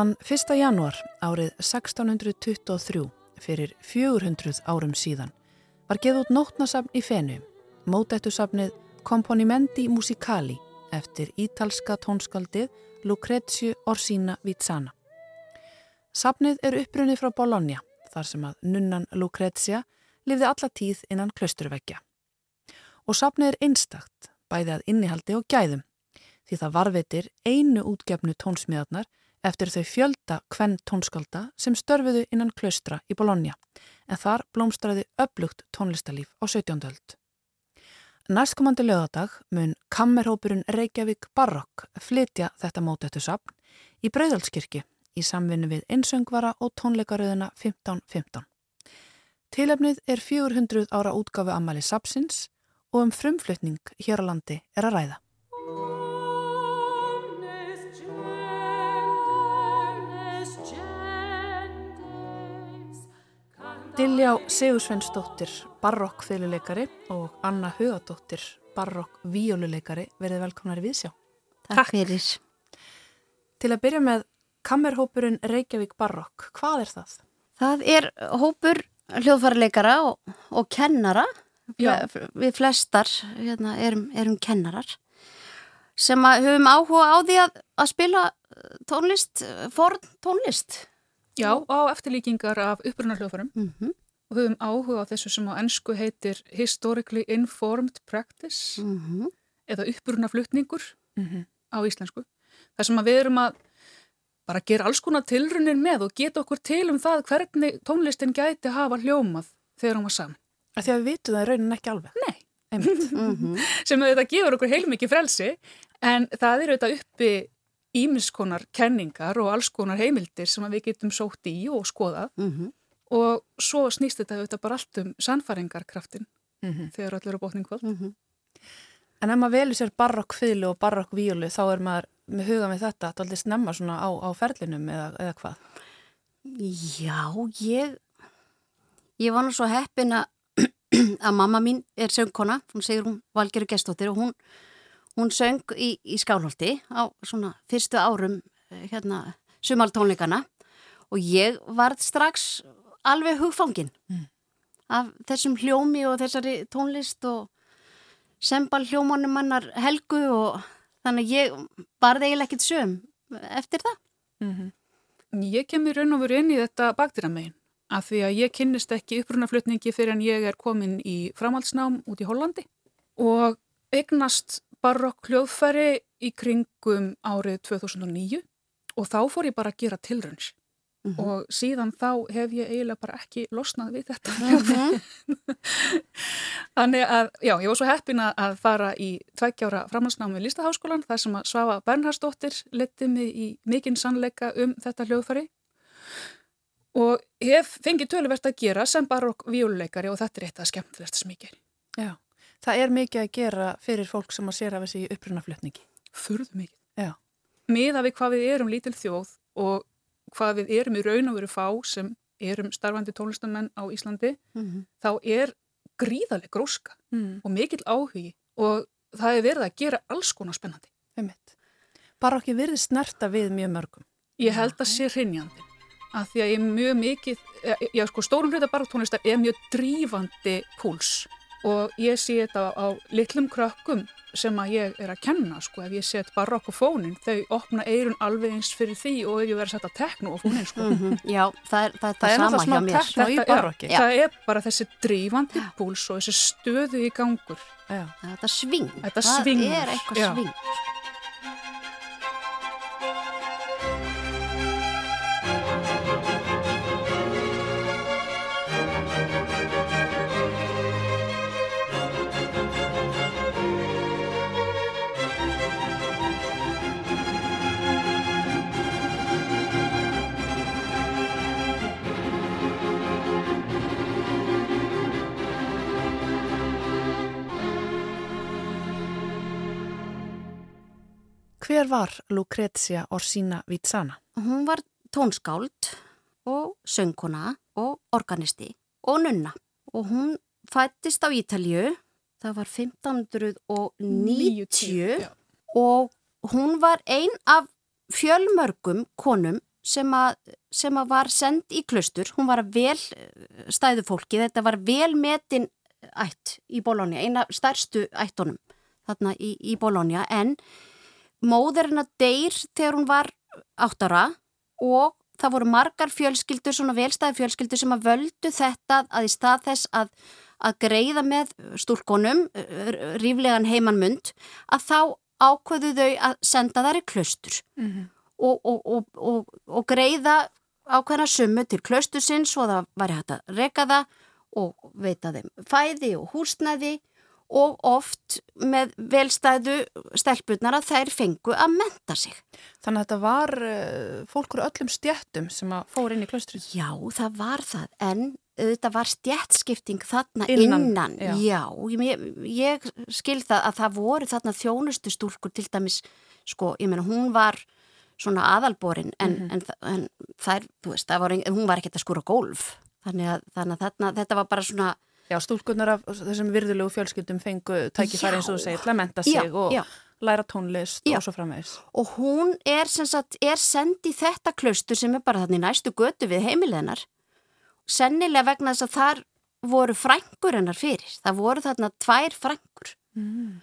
Þann 1. januar árið 1623 fyrir 400 árum síðan var geð út nótnasafn í fenu, mótættusafnið Componimenti Musicali eftir ítalska tónskaldið Lucrezio Orsina Vizana. Safnið er upprunnið frá Bologna þar sem að nunnan Lucrezia lifði alla tíð innan klausturveggja. Og safnið er einstakt, bæði að innihaldi og gæðum, því það varveitir einu útgefnu tónsmiðarnar eftir þau fjölda kvenn tónskálda sem störfiðu innan klaustra í Bologna en þar blómstræði upplugt tónlistalíf á 17. öld. Næstkomandi lögadag mun kammerhópurinn Reykjavík Barokk flytja þetta mótettu sapn í Breiðaldskirkji í samvinni við einsöngvara og tónleikaröðuna 1515. Tilefnið er 400 ára útgafu ammali sapsins og um frumflutning hér á landi er að ræða. Diljá Sigursveinsdóttir, barokkféluleikari og Anna Hugadóttir, barokkvíóluleikari, verið velkomnar í Vísjá. Takk fyrir. Til að byrja með kammerhópurinn Reykjavík Barokk, hvað er það? Það er hópur hljóðfærarleikara og, og kennara, Já. við flestar hérna, erum, erum kennarar, sem höfum áhuga á því að, að spila tónlist, forn tónlist. Já, á eftirlíkingar af upprunarhljóðfærum mm -hmm. og höfum áhuga á þessu sem á ennsku heitir Historically Informed Practice mm -hmm. eða upprunarflutningur mm -hmm. á íslensku. Það sem við erum að bara gera alls konar tilrunir með og geta okkur til um það hvernig tónlistin gæti hafa hljómað þegar hún var saman. Því að við vitum það raunin ekki alveg. Nei. Mhm. sem þetta gefur okkur heilmikið frelsi en það eru þetta uppi ímiskonar kenningar og alls konar heimildir sem við getum sótt í og skoðað mm -hmm. og svo snýst þetta auðvitað bara allt um sannfæringarkraftin mm -hmm. þegar allir eru bótningvöld. Mm -hmm. En ef maður velur sér barokkfílu og barokkvílu þá er maður með huga með þetta að aldrei snemma svona á, á ferlinum eða, eða hvað? Já, ég ég var nú svo heppin að að mamma mín er söngkona, hún segir hún Valgeru Gestóttir og hún hún söng í, í Skálholti á svona fyrstu árum eh, hérna sumaltónleikana og ég var strax alveg hugfangin mm. af þessum hljómi og þessari tónlist og sembal hljómanum mannar helgu og þannig ég barði eiginlega ekkit söm eftir það. Mm -hmm. Ég kemur raun og veru inn í þetta baktiramegin af því að ég kynnist ekki upprunaflutningi fyrir en ég er komin í framhaldsnám út í Hollandi og eignast barokk hljóðfæri í kringum árið 2009 og þá fór ég bara að gera tilrönns mm -hmm. og síðan þá hef ég eiginlega bara ekki losnað við þetta mm -hmm. þannig að já, ég var svo heppin að fara í tveggjára framhansnámi í Lístaháskólan þar sem að Svafa Bernhardsdóttir leti mig í mikinn sannleika um þetta hljóðfæri. Og hef fengið töluvert að gera sem barokk víuleikari og þetta er eitt af skemmtilegst ger Já það er mikið að gera fyrir fólk sem að sér af þessi upprunaflutningi. Furðu mikið. Já. Miða við hvað við erum lítil þjóð og hvað við erum í raun og veru fá sem erum starfandi tónlistamenn á Íslandi, mm -hmm. þá er gríðaleg gróska mm. og mikill áhugi og það er verið að gera alls konar spennandi. Einmitt. Bara okkur verið snerta við mjög mörgum. Ég held að sé hrinnjandi að því að ég er mjög mikið, já sko stórum hluta baróttónlistar er mjög drífandi púls og ég sé þetta á litlum krökkum sem að ég er að kenna sko, ef ég set barokk á fónin, þau opna eirun alveg eins fyrir því og ef ég verður að setja tekno á fónin sko. Mm -hmm. Já, það er, það er, það er sama hjá mér. Þetta, ja, það er bara þessi drífandi ja. púls og þessi stöðu í gangur. Já. Þetta sving, þetta sving. það er eitthvað sving. Hver var Lucrezia Orsina Vitsana? Hún var tónskáld og söngkona og organisti og nunna. Og hún fættist á Ítalju, það var 1590 og hún var ein af fjölmörgum konum sem að, sem að var send í klustur, hún var vel eh, stæðu fólki, þetta var vel metin ætt í Bólónia, eina stærstu ættunum þarna í, í Bólónia en móðurinn að deyr þegar hún var áttara og það voru margar fjölskyldur, svona velstæði fjölskyldur sem að völdu þetta að í stað þess að, að greiða með stúrkonum, ríflegan heimannmund, að þá ákvöðu þau að senda þær í klaustur mm -hmm. og, og, og, og greiða ákveðna summu til klaustusins og það var hægt að reka það og veita þeim fæði og húsnæði og oft með velstæðu stelpunar að þær fengu að menta sig. Þannig að þetta var uh, fólkur öllum stjættum sem að fór inn í klöstrið? Já, það var það, en þetta var stjættskipting þarna innan. innan. Já, já ég, ég skil það að það voru þarna þjónustu stúlkur til dæmis, sko, ég meina hún var svona aðalborin en, mm -hmm. en, en þær, þú veist, var, hún var ekkert að skúra gólf. Þannig að, þannig að þarna, þetta var bara svona Já, stúlkunar af þessum virðulegu fjölskyldum fengu tækifæri eins og þú segir til að menta sig já, og já. læra tónlist já. og svo framvegs. Og hún er, sagt, er sendið þetta klaustur sem er bara þannig næstu götu við heimileginar. Sennilega vegna þess að þar voru frængur hennar fyrir. Það voru þarna tvær frængur. Mm.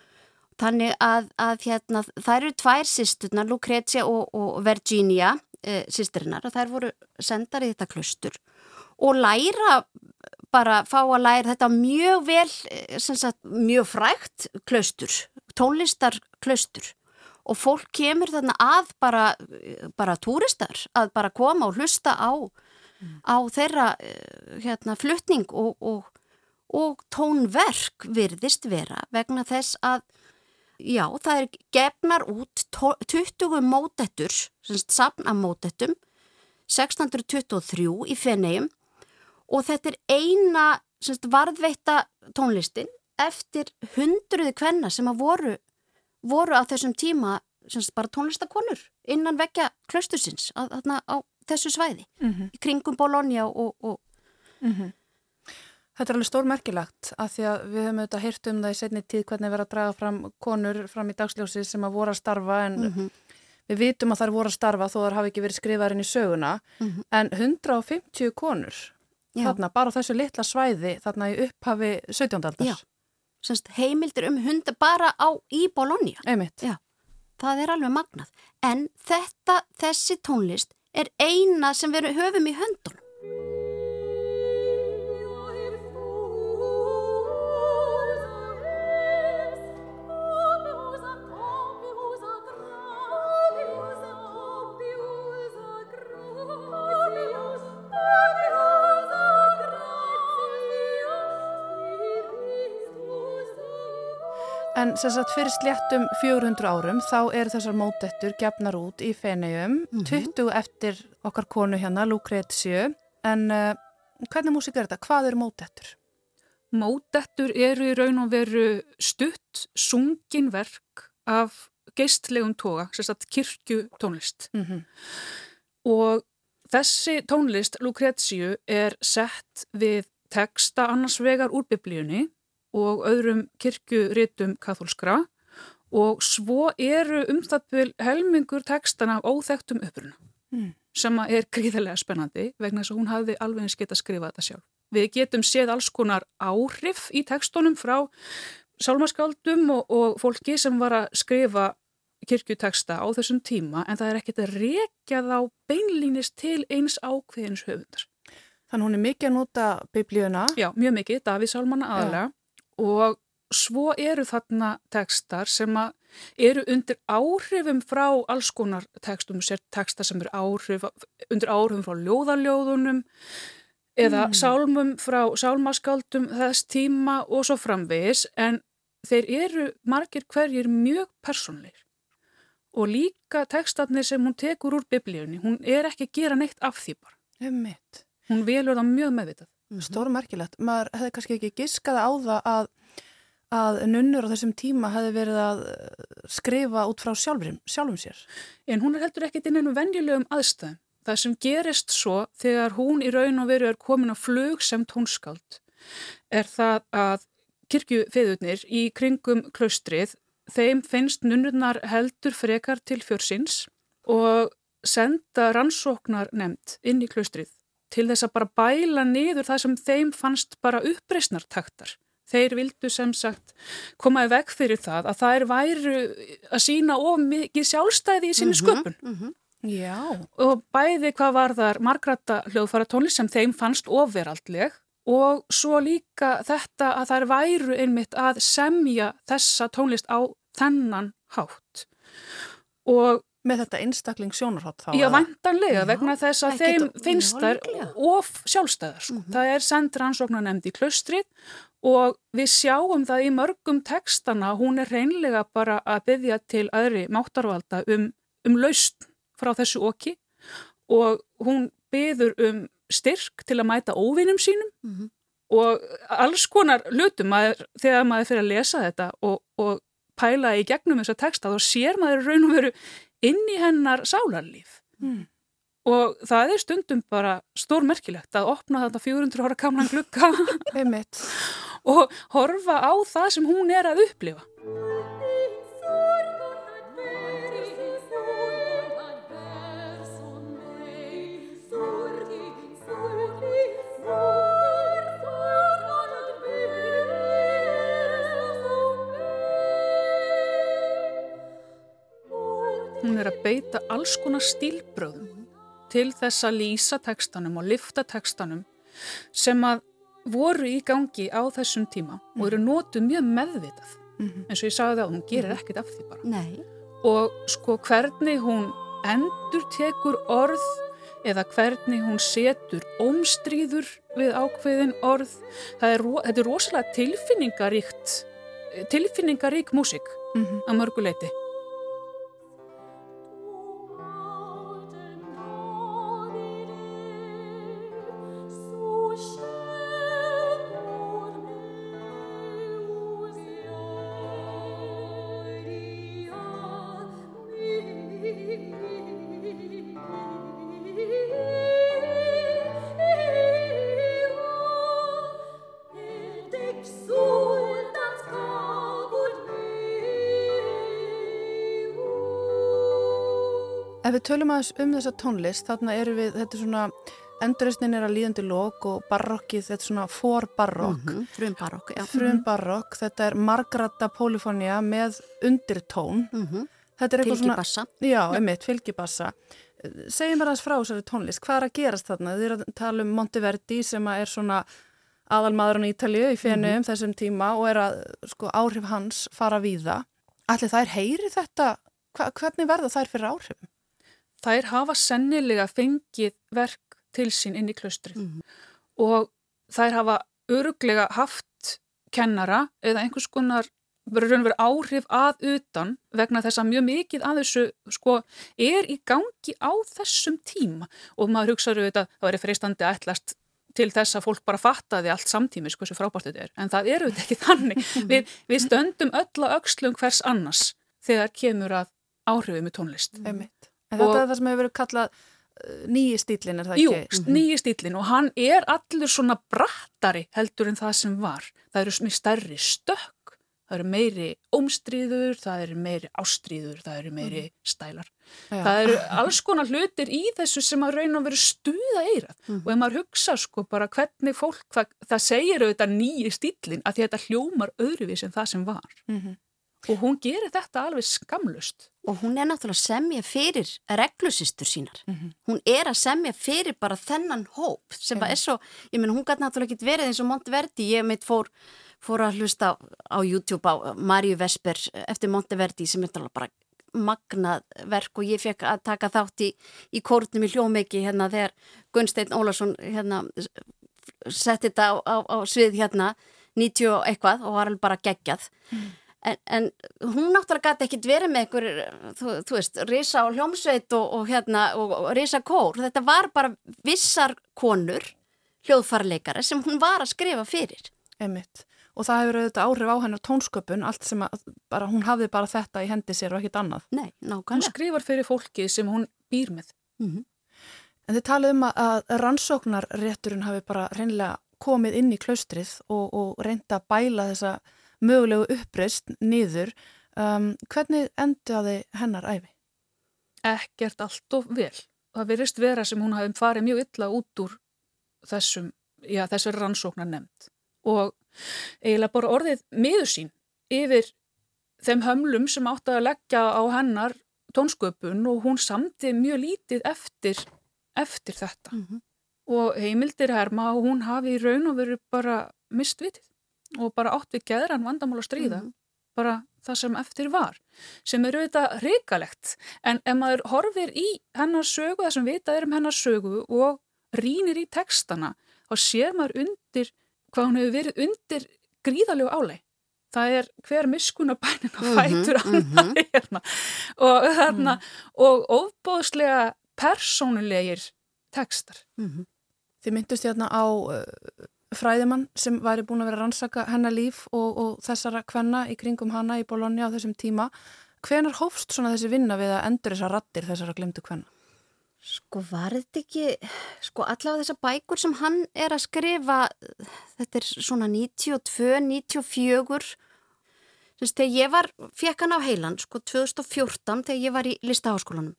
Þannig að, að hérna, það eru tvær sýsturnar, Lucrezia og, og Virginia, e, sýsturinnar, og þær voru sendar í þetta klaustur og læra bara fá að læra þetta mjög vel, eh, sagt, mjög frægt klaustur, tónlistar klaustur og fólk kemur þarna að bara, bara túristar að bara koma og hlusta á, mm. á þeirra eh, hérna, flutning og, og, og tónverk virðist vera vegna þess að já, það er gefnar út 20 mótettur, safna mótettum 1623 í Fenegjum og þetta er eina semst, varðveita tónlistin eftir hundruði kvenna sem að voru, voru á þessum tíma semst, bara tónlistakonur innan vekja klöstusins á, á þessu svæði mm -hmm. í kringum Bologna og, og mm -hmm. Þetta er alveg stórmerkilagt að því að við höfum auðvitað hýrt um það í setni tíð hvernig verða að draga fram konur fram í dagsljósi sem að voru að starfa en mm -hmm. við vitum að það er voru að starfa þó þar hafi ekki verið skrifaðarinn í söguna mhm. en 150 konur. Þarna bara á þessu litla svæði þarna í upphafi 17. aldars. Semst, heimildir um hunda bara á í Bologna. Einmitt. Já, það er alveg magnað. En þetta, þessi tónlist er eina sem við höfum í höndunum. En sem sagt fyrir sléttum 400 árum þá er þessar mótettur gefnar út í Fenegjum, mm -hmm. 20 eftir okkar konu hérna, Lucrezio. En uh, hvernig músík er þetta? Hvað eru mótettur? Mótettur eru í raun og veru stutt, sungin verk af geistlegum toga, sem sagt kirkju tónlist. Mm -hmm. Og þessi tónlist, Lucrezio, er sett við teksta annars vegar úr biblíunni og öðrum kirkjuritum katholskra og svo eru umstættil helmingur tekstana óþektum uppruna mm. sem er gríðarlega spennandi vegna þess að hún hafði alveg eins geta skrifað þetta sjálf. Við getum séð alls konar áhrif í tekstunum frá sálmaskáldum og, og fólki sem var að skrifa kirkjuteksta á þessum tíma en það er ekkert að rekja þá beinlýnist til eins ákveðins höfundar. Þannig hún er mikið að nota biblíuna? Já, mjög mikið, Davíð Sálmanna aðalega. Og svo eru þarna tekstar sem eru undir áhrifum frá alls konar tekstum, sér tekstar sem eru áhrif, undir áhrifum frá ljóðaljóðunum eða mm. sálmum frá sálmaskaldum þess tíma og svo framvegis en þeir eru margir hverjir mjög personleir og líka tekstarnir sem hún tekur úr biblíunni, hún er ekki að gera neitt af því bara. Hún velur það mjög meðvitað. Mm -hmm. Stórmerkilegt. Maður hefði kannski ekki giskað á það að, að nunnur á þessum tíma hefði verið að skrifa út frá sjálfum, sjálfum sér. En hún er heldur ekkit inn ennum venjulegum aðstæðum. Það sem gerist svo þegar hún í raun og veru er komin á flug sem tónskáld er það að kirkjufeðurnir í kringum klaustrið, þeim finnst nunnurnar heldur frekar til fjörsins og senda rannsóknar nefnd inn í klaustrið til þess að bara bæla niður það sem þeim fannst bara uppreysnartaktar. Þeir vildu sem sagt komaði veg fyrir það að það er væru að sína of mikið sjálfstæði í sinni mhm, sköpun. Mm -hmm. Já. Og bæði hvað var þar margrata hljóðfara tónlist sem þeim fannst ofveraldleg og svo líka þetta að það er væru einmitt að semja þessa tónlist á þennan hátt. Og Með þetta einstakling sjónarhátt þá? Já, vantanlega vegna þess að þeim getur, finnst þær of sjálfstæðar. Sko. Mm -hmm. Það er sendt rannsóknar nefnd í klaustrið og við sjáum það í mörgum tekstana, hún er reynlega bara að byggja til aðri máttarvalda um, um laust frá þessu okki og hún byður um styrk til að mæta óvinnum sínum mm -hmm. og alls konar lutum maður, þegar maður fyrir að lesa þetta og, og pæla í gegnum þessa teksta þá sér maður raun og veru inn í hennar sálarlíf. Mm. og það er stundum bara stórmerkilegt að opna þetta 400 ára kamlan glukka og horfa á það sem hún er að upplifa Hún er að beita alls konar stílbröðum mm -hmm. til þess að lýsa tekstanum og lifta tekstanum sem að voru í gangi á þessum tíma mm -hmm. og eru nótuð mjög meðvitað mm -hmm. eins og ég sagði það, hún gerir mhm. ekkert af því bara. Nei. Og sko hvernig hún endur tekur orð eða hvernig hún setur ómstríður við ákveðin orð, er, þetta er rosalega tilfinningaríkt, tilfinningarík músik mhm. að mörguleiti. Tölum aðeins um þessa tónlist, þarna eru við, þetta er svona, enduristnin er að líðandi lók og barokkið, þetta er svona forbarokk. Mm -hmm, frum barokk, já. Frum barokk, þetta er margrata polifónia með undirtón. Mm -hmm. Þetta er eitthvað svona... Fylgibassa. Já, einmitt, fylgibassa. Segjum bara aðeins frá þessari tónlist, hvað er að gerast þarna? Þið eru að tala um Monteverdi sem er svona aðalmaðurinn í Ítalju í fennu um mm -hmm. þessum tíma og er að, sko, áhrif hans fara við það. Allir þær heyri þetta, Hva, hvernig verða þær fyrir áhrifum? Þær hafa sennilega fengið verk til sín inn í klaustrið. Mm -hmm. og þær hafa öruglega haft kennara eða einhvers konar verið áhrif að utan vegna þess að mjög mikið að þessu sko er í gangi á þessum tíma. Og maður hugsaður auðvitað að það væri freistandi að ætlast til þess að fólk bara fattaði allt samtímis hversu frábært þetta er. En það eru þetta ekki þannig. Við, við stöndum öll að aukslum hvers annars þegar kemur að áhrifið með tónlist. Einmitt. En þetta er það sem hefur verið kallað uh, nýji stílin, er það jú, ekki? Jú, mhm. nýji stílin og hann er allur svona brattari heldur en það sem var. Það eru svona stærri stökk, það eru meiri ómstríður, það eru meiri ástríður, það eru meiri mhm. stælar. Já. Það eru alls konar hlutir í þessu sem að raun að vera stuða eirað mm. og ef maður hugsa sko bara hvernig fólk, það, það segir auðvitað nýji stílin að þetta hljómar öðruvís en það sem var. Mm -hmm. Og hún gerir þetta alveg skamlust. Og hún er náttúrulega að semja fyrir reglusistur sínar. Mm -hmm. Hún er að semja fyrir bara þennan hóp sem mm. er svo, ég menn hún gæti náttúrulega ekki verið eins og Monteverdi. Ég meitt fór, fór að hlusta á, á YouTube á Marju Vesper eftir Monteverdi sem er bara magnað verk og ég fekk að taka þátt í, í kórnum í hljómegi hérna þegar Gunstein Ólarsson hérna setti þetta á, á, á svið hérna 90 og eitthvað og var alveg bara geggjað. Mm. En, en hún náttúrulega gæti ekkit verið með einhver, þú, þú veist, risa og hljómsveit og, og, hérna, og, og risa kór. Þetta var bara vissar konur, hljóðfarleikari, sem hún var að skrifa fyrir. Emitt. og það hefur auðvitað áhrif á hennar tónsköpun allt sem að bara, hún hafði bara þetta í hendi sér og ekkit annað. Nei, nákvæmlega. Hún skrifar fyrir fólkið sem hún býr með. Mm -hmm. En þið talið um að rannsóknarrétturinn hafi bara reynilega komið inn í klaustrið og, og reynda að bæla þessa mögulegu uppreist niður. Um, hvernig endaði hennar æfi? Ekkert allt of vel. Það verist vera sem hún hafi farið mjög illa út úr þessum, já, þessar rannsóknar nefnd og eiginlega bara orðið miður sín yfir þeim hömlum sem átti að leggja á hennar tónsköpun og hún samti mjög lítið eftir, eftir þetta Mm -hmm. og heimildir herma og hún hafi í raun og veru bara mistvitið og bara átt við geðran vandamál að stríða Mhm. bara það sem eftir var sem er auðvitað reikalegt en ef maður horfir í hennar sögu það sem vitað er um hennar sögu og rínir í textana þá sér maður undir hvað hún hefur verið undir gríðalegu áleg það er hver miskunabænin að Mhm, fætur annar mhm. hérna og þarna og ofbóðslega persónulegir textar Mm -hmm. Þið myndust hérna á fræðimann sem væri búin að vera að rannsaka hennar líf og, og þessara kvenna í kringum hana í Bologna á þessum tíma. Hvenar hófst svona þessi vinna við að endur þessar rattir þessara glemdu kvenna? Sko var þetta ekki, sko allavega þessar bækur sem hann er að skrifa, þetta er svona 92, 94, þess þegar ég var, fekk hann á heilan, sko 2014 þegar ég var í listaháskólanum,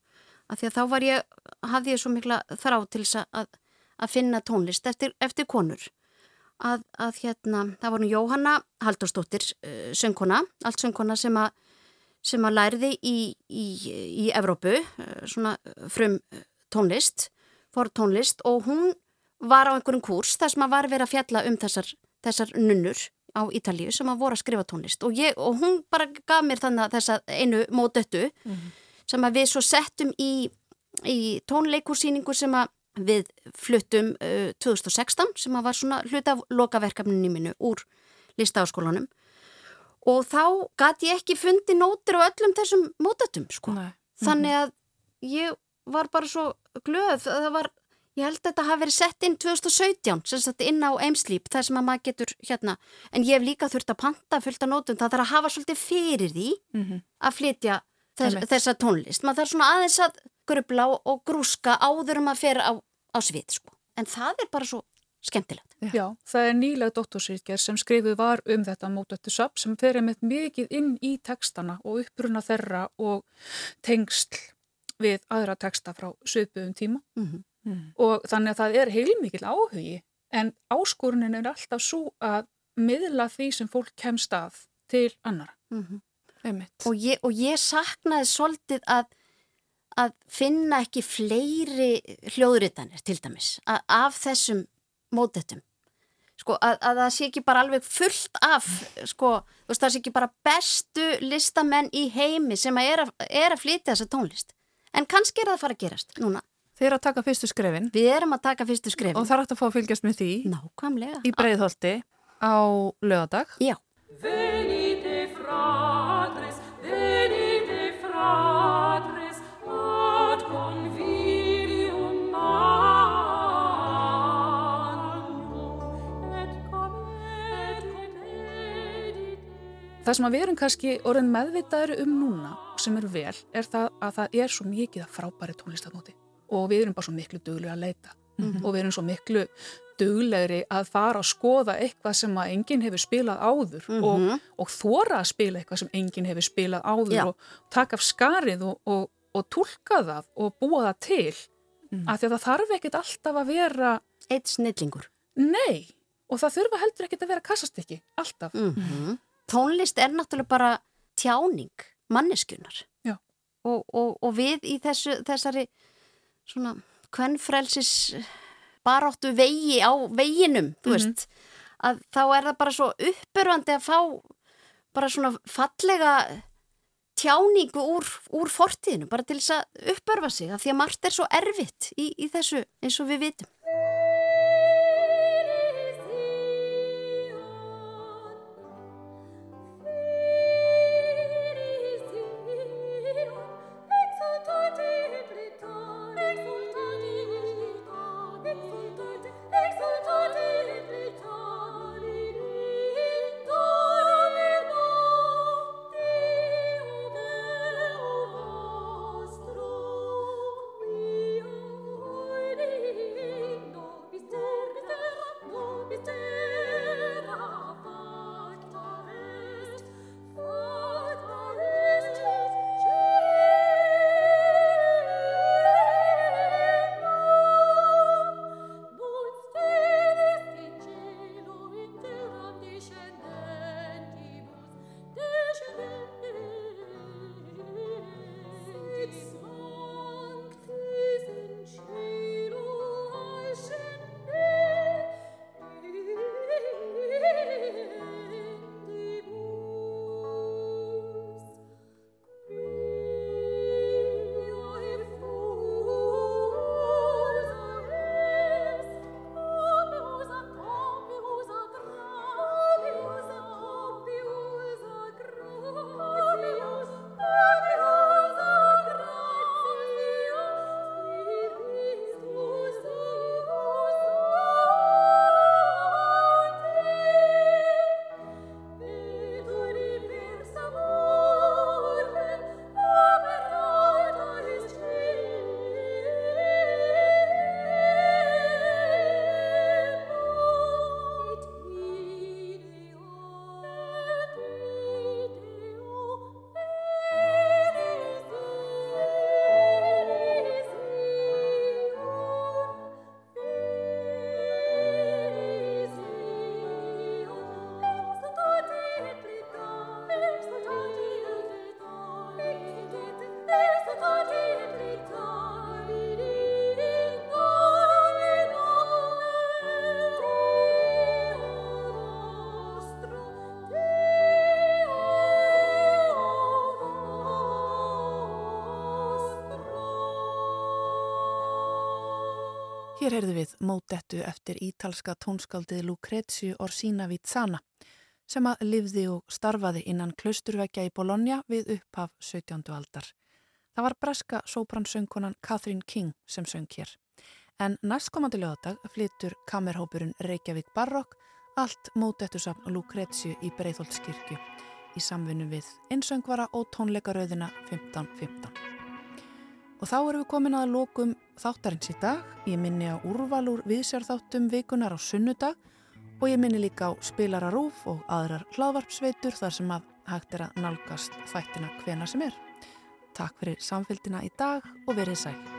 af því að þá var ég, hafði ég svo mikla þrá til þess að, að finna tónlist eftir, eftir konur. Að, að hérna, það nú Jóhanna Haldurstóttir, uh, söngkona, allt söngkona sem að sem að læriði í, í, í Evrópu, uh, svona frum tónlist, for tónlist og hún var á einhverjum kurs þar sem að var verið að fjalla um þessar, þessar nunnur á Ítalíu sem að voru að skrifa tónlist. Og, ég, og hún bara gaf mér þannig þessa einu mótöttu sem að við svo settum í, í tónleikursýningu sem að við fluttum uh, 2016 sem var svona hluta af lokaverkefninu mínu úr listaháskólanum og þá gæti ég ekki fundi nótir á öllum þessum mótöttum sko. Nei. Þannig að ég var bara svo glöð að það var, ég held að þetta hafi verið sett inn 2017, sem sagt inn á Eimslýp, þar sem að maður getur hérna, en ég hef líka þurft að panta fullt af nótum, það þarf að hafa svolítið fyrir því Mm -hmm. að flytja þess, þessa tónlist. Maður þarf svona aðeins að grubla og, og grúska áður um að fyrir á, á svið, sko. En það er bara svo skemmtilegt. Já. Já, það er nýlega doktorsýrger sem skrifið var um þetta mótöttu sap sem fer einmitt mikið inn í textana og uppruna þeirra og tengsl við aðra texta frá söpuðum tíma Mm Mm. og þannig að það er heilmikil áhugi en áskorunin er alltaf svo að miðla því sem fólk kemst að til annara. -hmm. Einmitt. og, ég, og ég saknaði svolítið að, að finna ekki fleiri hljóðritanir til dæmis af þessum mótettum. Sko að, að það sé ekki bara alveg fullt af sko, þú veist það sé ekki bara bestu listamenn í heimi sem að er, að er að flytja þessa tónlist. En kannski er það að fara að gerast núna. Þið eru að taka fyrstu skrefin. Við erum að taka fyrstu skrefin. Og það er hægt að fá að fylgjast með því? Nákvæmlega. Í breiðholti á lögadag. já, Venite fratres, venite fratres, Það sem að við erum kannski orðin meðvitaður um núna sem er vel er það að það er svo mikið að frábæri tónlistanóti og við erum bara svo miklu duglega að leita. Og við erum svo miklu duglegri að fara að skoða eitthvað sem að enginn hefur spilað áður og, og þóra að spila eitthvað sem enginn hefur spilað áður Já. og taka af skarið og, og, og tólka það og búa það til. Af því að það þarf ekkit alltaf að vera eitt snillingur. Nei. Og það þurfa heldur ekkit að vera kassastykki alltaf. Mm tónlist er náttúrulega bara tjáning manneskunar og, og, og við í þessu, þessari svona kvennfrelsis baráttu vegi á veginum, þú veist að þá er það bara svo uppurvandi að fá bara svona fallega tjáningu úr, úr fortíðinu, bara til þess að uppörfa sig, af því að margt er svo erfitt í, í þessu eins og við vitum Hér heyrðu við mótettu eftir ítalska tónskaldið Lucrezio Orsina Vizana sem að livði og starfaði innan klausturvekja í Bologna við upphaf 17. aldar. Það var breska sóbransöngkonan Catherine King sem söng hér. En næstkomandi lögadag flyttur kamerhópurinn Reykjavík Barrock allt mótettusafn Lucrezio í Breitholdskirkju í samvinnu við einsöngvara og tónleikaröðina 1515. Og þá erum við komin að lókum þáttarins í dag. Ég minni á úrvalur viðsjárþáttum vikunar á sunnudag og ég minni líka á spilararúf og aðrar hlaðvarpsveitur þar sem að hægt er að nálgast þættina hvena sem er. Takk fyrir samfélgina í dag og verið sæl.